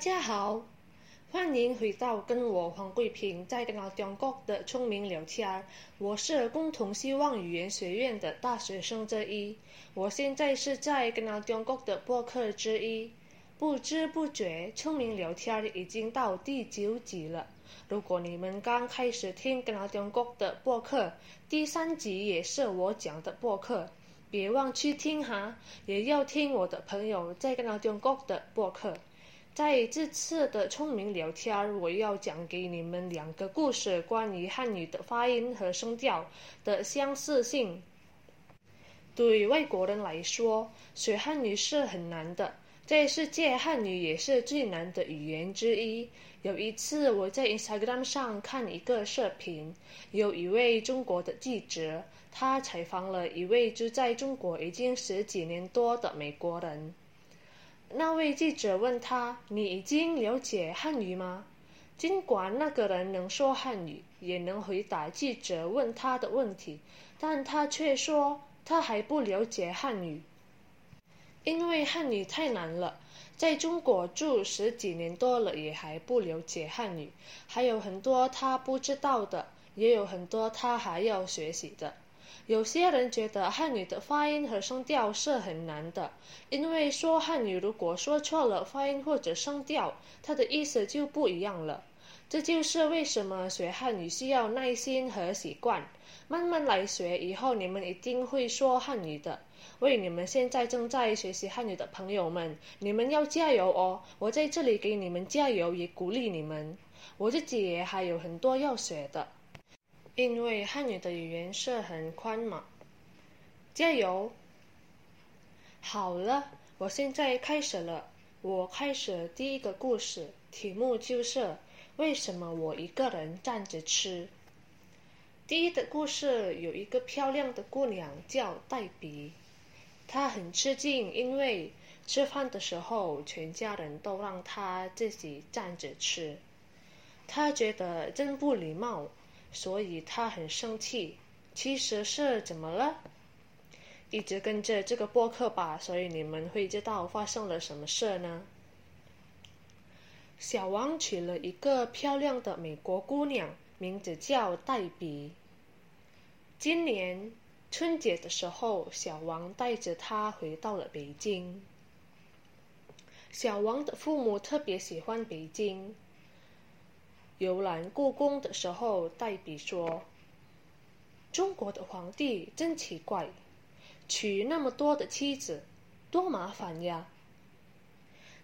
大家好，欢迎回到跟我黄桂平在跟中国的聪明聊天。我是共同希望语言学院的大学生之一，我现在是在跟老中国的播客之一。不知不觉，聪明聊天已经到第九集了。如果你们刚开始听跟老中国的播客，第三集也是我讲的播客，别忘去听哈，也要听我的朋友在跟老中国的播客。在这次的聪明聊天，我要讲给你们两个故事，关于汉语的发音和声调的相似性。对外国人来说，学汉语是很难的，在世界，汉语也是最难的语言之一。有一次，我在 Instagram 上看一个视频，有一位中国的记者，他采访了一位住在中国已经十几年多的美国人。那位记者问他：“你已经了解汉语吗？”尽管那个人能说汉语，也能回答记者问他的问题，但他却说他还不了解汉语，因为汉语太难了。在中国住十几年多了，也还不了解汉语，还有很多他不知道的，也有很多他还要学习的。有些人觉得汉语的发音和声调是很难的，因为说汉语如果说错了发音或者声调，它的意思就不一样了。这就是为什么学汉语需要耐心和习惯，慢慢来学，以后你们一定会说汉语的。为你们现在正在学习汉语的朋友们，你们要加油哦！我在这里给你们加油，也鼓励你们。我自己也还有很多要学的。因为汉语的语言是很宽嘛，加油！好了，我现在开始了。我开始第一个故事，题目就是为什么我一个人站着吃。第一的故事有一个漂亮的姑娘叫黛比，她很吃惊，因为吃饭的时候全家人都让她自己站着吃，她觉得真不礼貌。所以他很生气，其实是怎么了？一直跟着这个播客吧，所以你们会知道发生了什么事呢？小王娶了一个漂亮的美国姑娘，名字叫黛比。今年春节的时候，小王带着她回到了北京。小王的父母特别喜欢北京。游览故宫的时候，黛比说：“中国的皇帝真奇怪，娶那么多的妻子，多麻烦呀。”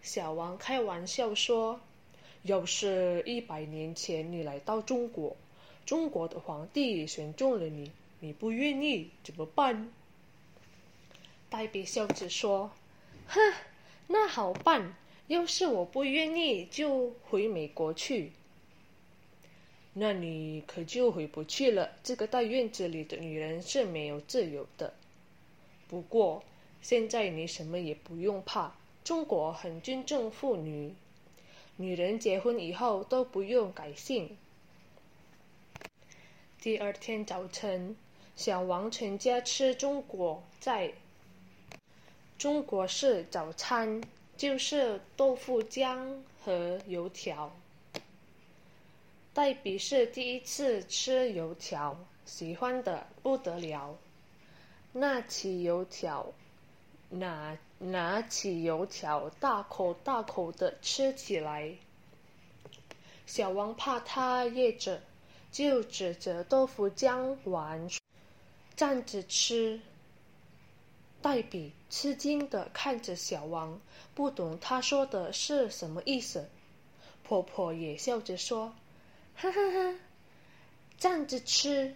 小王开玩笑说：“要是一百年前你来到中国，中国的皇帝选中了你，你不愿意怎么办？”黛比笑着说：“哼，那好办，要是我不愿意，就回美国去。”那你可就回不去了。这个大院子里的女人是没有自由的。不过现在你什么也不用怕，中国很尊重妇女，女人结婚以后都不用改姓。第二天早晨，小王全家吃中国在中国式早餐，就是豆腐浆和油条。黛比是第一次吃油条，喜欢的不得了。拿起油条，拿拿起油条，大口大口的吃起来。小王怕他噎着，就指着豆腐浆碗，站着吃。黛比吃惊的看着小王，不懂他说的是什么意思。婆婆也笑着说。呵呵呵，站着吃。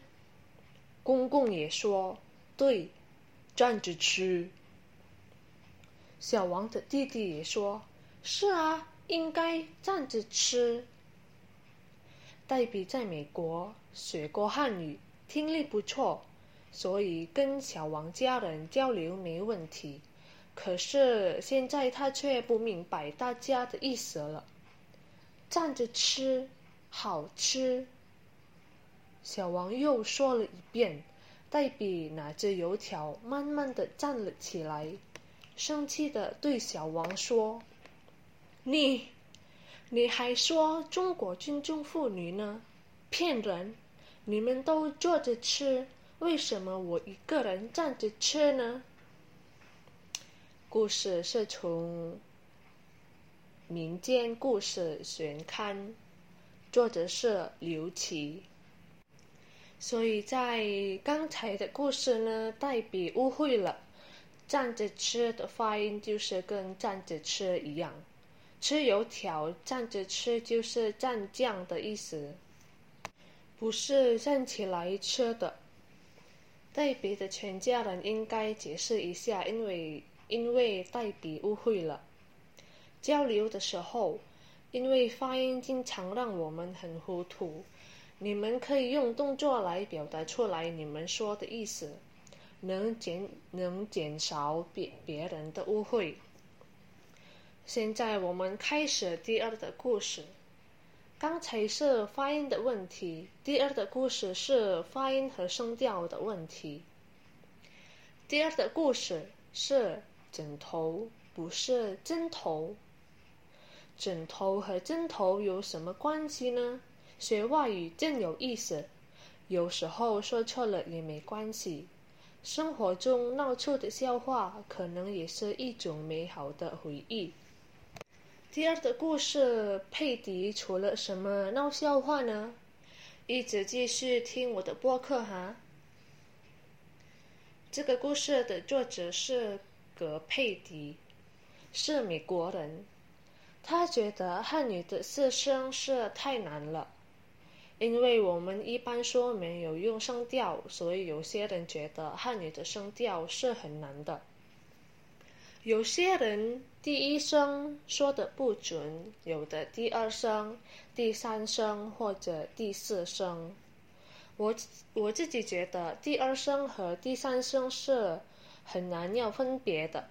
公公也说：“对，站着吃。”小王的弟弟也说：“是啊，应该站着吃。”黛比在美国学过汉语，听力不错，所以跟小王家人交流没问题。可是现在他却不明白大家的意思了。站着吃。好吃。小王又说了一遍。黛比拿着油条，慢慢的站了起来，生气的对小王说：“你，你还说中国军中妇女呢？骗人！你们都坐着吃，为什么我一个人站着吃呢？故事是从民间故事选刊，作者是刘琦。所以在刚才的故事呢，黛比误会了，站着吃的发音就是跟站着吃一样，吃油条站着吃就是蘸酱的意思，不是站起来吃的。黛比的全家人应该解释一下，因为。因为黛比误会了，交流的时候，因为发音经常让我们很糊涂。你们可以用动作来表达出来你们说的意思，能减能减少别别人的误会。现在我们开始第二的故事。刚才是发音的问题，第二的故事是发音和声调的问题。第二的故事是。枕头不是针头，枕头和针头有什么关系呢？学外语真有意思，有时候说错了也没关系。生活中闹出的笑话，可能也是一种美好的回忆。第二个故事，佩迪出了什么闹笑话呢？一直继续听我的播客哈。这个故事的作者是。格佩迪是美国人，他觉得汉语的四声是太难了，因为我们一般说没有用声调，所以有些人觉得汉语的声调是很难的。有些人第一声说的不准，有的第二声、第三声或者第四声。我我自己觉得第二声和第三声是。很难要分别的，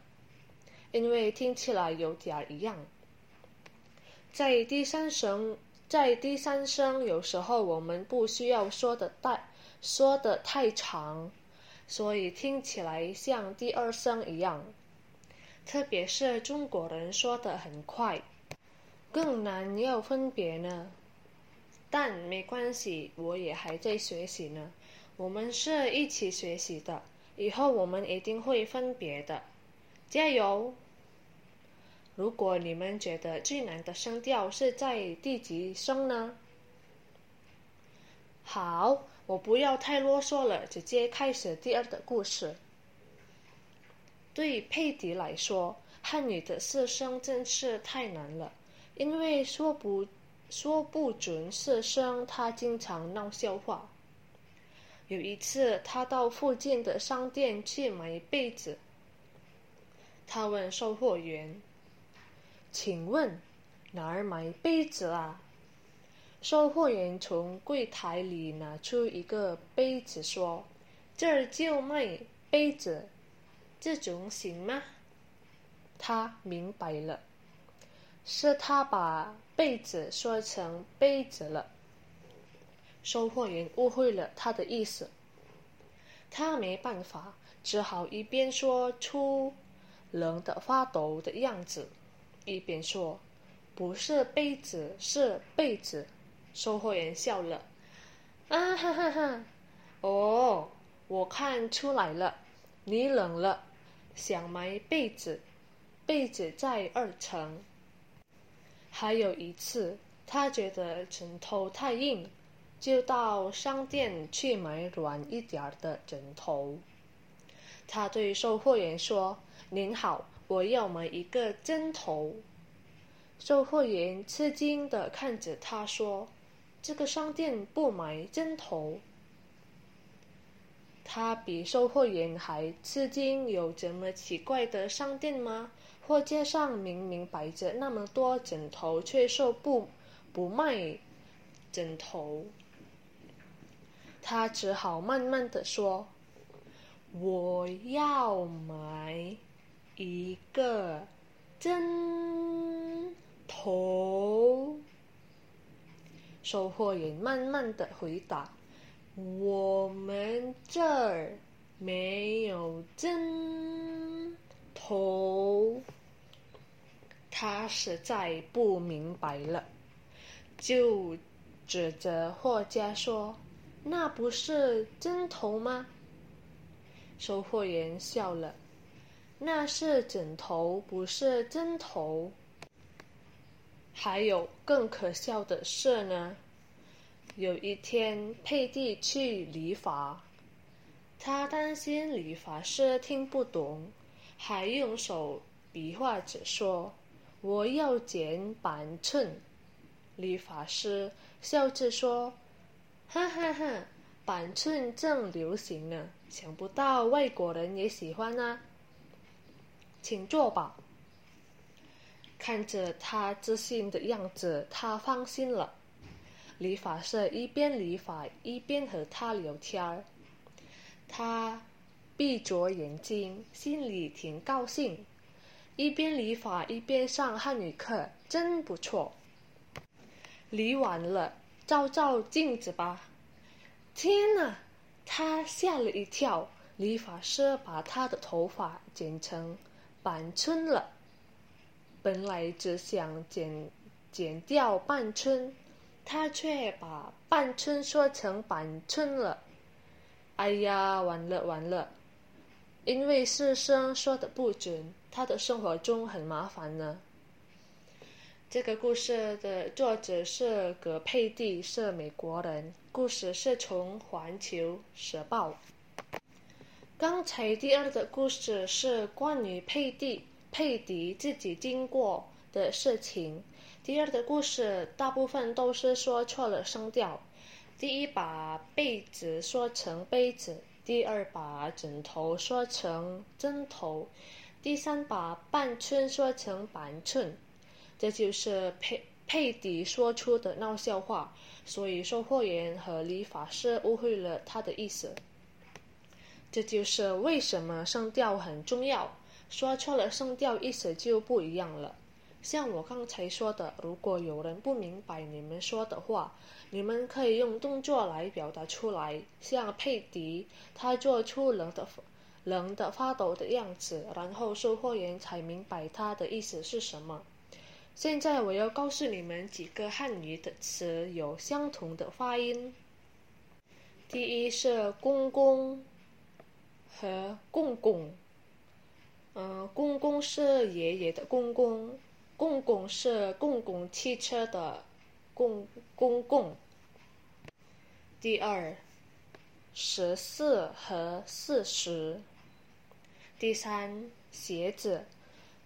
因为听起来有点一样。在第三声，在第三声，有时候我们不需要说的太说的太长，所以听起来像第二声一样。特别是中国人说的很快，更难要分别呢。但没关系，我也还在学习呢。我们是一起学习的。以后我们一定会分别的，加油！如果你们觉得最难的声调是在第几声呢？好，我不要太啰嗦了，直接开始第二的故事。对佩迪来说，汉语的四声真是太难了，因为说不说不准四声，他经常闹笑话。有一次，他到附近的商店去买被子。他问售货员：“请问哪儿买杯子啊？”售货员从柜台里拿出一个杯子，说：“这儿就卖杯子，这种行吗？”他明白了，是他把被子说成杯子了。售货员误会了他的意思，他没办法，只好一边说出冷的发抖的样子，一边说：“不是杯子，是被子。”售货员笑了：“啊哈哈哈！哦，我看出来了，你冷了，想买被子，被子在二层。”还有一次，他觉得枕头太硬。就到商店去买软一点的枕头。他对售货员说：“您好，我要买一个针头。”售货员吃惊的看着他说：“这个商店不买针头。”他比售货员还吃惊，有这么奇怪的商店吗？货架上明明摆着那么多枕头，却说不不卖枕头。他只好慢慢的说：“我要买一个针头。”售货员慢慢的回答：“我们这儿没有针头。”他实在不明白了，就指着货架说：“那不是针头吗？”售货员笑了：“那是枕头，不是针头。”还有更可笑的事呢，有一天佩蒂去理发，他担心理发师听不懂，还用手比划着说。我要剪板寸，理发师笑着说：“哈哈哈，板寸正流行呢，想不到外国人也喜欢啊。”请坐吧。看着他自信的样子，他放心了。理发师一边理发一边和他聊天儿，他闭着眼睛，心里挺高兴。一边理发一边上汉语课，真不错。理完了，照照镜子吧。天哪！他吓了一跳。理发师把他的头发剪成板寸了。本来只想剪剪掉半寸，他却把半寸说成板寸了。哎呀，完了完了！因为师生说的不准。他的生活中很麻烦呢。这个故事的作者是葛佩蒂，是美国人。故事是从《环球时报》。刚才第二个故事是关于佩蒂、佩迪自己经过的事情。第二个故事大部分都是说错了声调。第一把被子说成杯子，第二把枕头说成针头。第三把半寸说成板寸，这就是佩佩迪说出的闹笑话，所以售货员和理发师误会了他的意思。这就是为什么声调很重要，说错了声调意思就不一样了。像我刚才说的，如果有人不明白你们说的话，你们可以用动作来表达出来，像佩迪，他做出冷的。冷的发抖的样子，然后售货员才明白他的意思是什么。现在我要告诉你们几个汉语的词有相同的发音。第一是公公和公公，嗯，公公是爷爷的公公，公公是公共汽车的公公共。第二，十四和四十。第三，鞋子，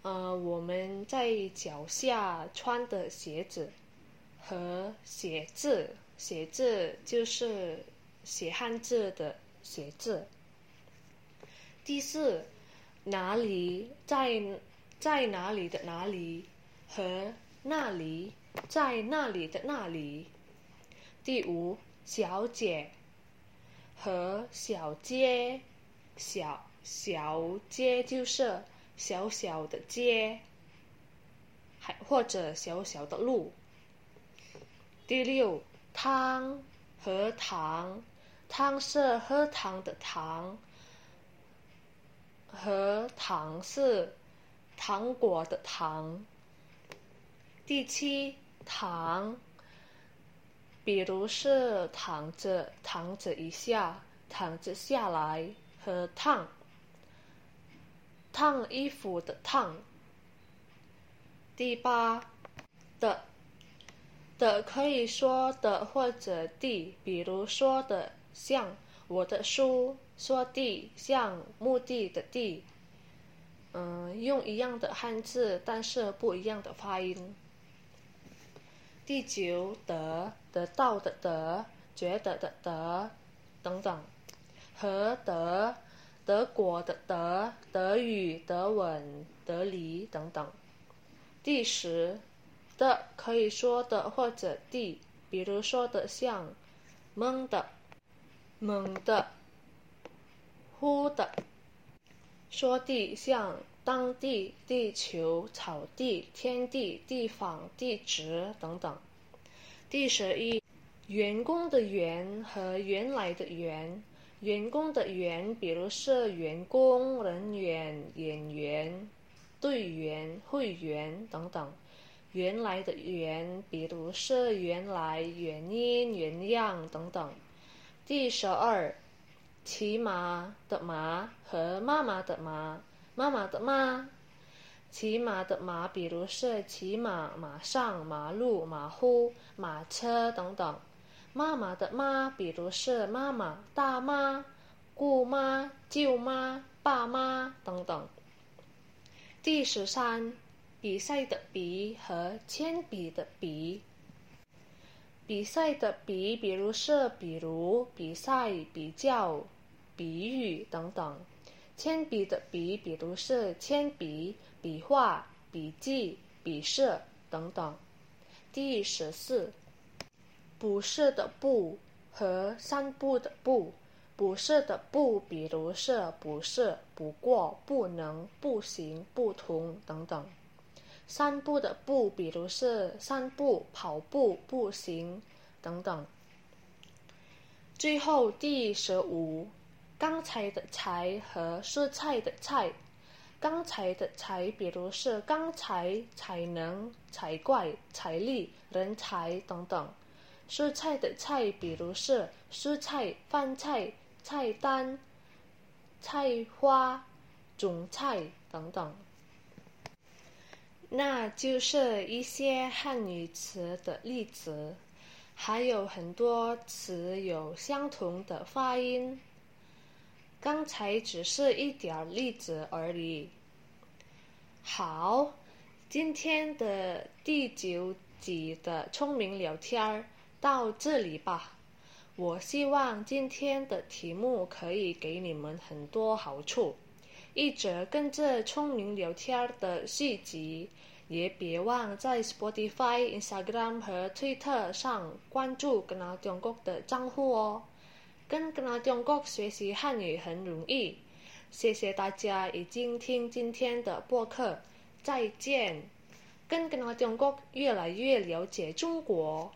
呃，我们在脚下穿的鞋子和写字，写字就是写汉字的写字。第四，哪里在在哪里的哪里和那里在那里的那里。第五，小姐和小街小。小街就是小小的街，还或者小小的路。第六，汤和糖，汤是喝糖的糖，和糖是糖果的糖。第七，躺，比如是躺着躺着一下，躺着下来和烫。烫衣服的烫。第八，的，的可以说的或者地，比如说的像我的书，说地像墓地的地，嗯，用一样的汉字，但是不一样的发音。第九，得得到的得，觉得的得，等等，和得。德国的德、德语、德文、德黎等等。第十的可以说的或者地，比如说的像蒙的、蒙的、呼的。说地像当地、地球、草地、天地、地方、地址等等。第十一，员工的员和原来的员。员工的员，比如是员工、人员、演员队员、会员等等。原来的原，比如是原来、原因、原样等等。第十二，骑马的马和妈妈的马，妈妈的妈。骑马的马，比如是骑马、马上、马路、马虎、马车等等。妈妈的妈，比如是妈妈、大妈、姑妈、舅妈、爸妈等等。第十三。比赛的比和铅笔的笔，比赛的比，比如是比如比赛、比较、比喻等等；铅笔的笔，比如是铅笔、笔画、笔记、笔试等等。第十四，不是的不和散步的步，不是的不，比如是不是、不过、不能、不行、不同等等。散步的步，比如是散步、跑步、步行等等。最后第十五，刚才的才和蔬菜的菜，刚才的才，比如是刚才、才能、才怪、财力、人才等等。蔬菜的菜，比如是蔬菜、饭菜、菜单、菜花、种菜等等。那就是一些汉语词的例子，还有很多词有相同的发音。刚才只是一点例子而已。好，今天的第九集的聪明聊天儿到这里吧。我希望今天的题目可以给你们很多好处。一直跟着聪明聊天的续集，也别忘在 Spotify、Instagram 和 Twitter 上关注跟阿中国的账户哦。跟跟阿中国学习汉语很容易，谢谢大家已经听今天的播客，再见。跟跟阿中国越来越了解中国。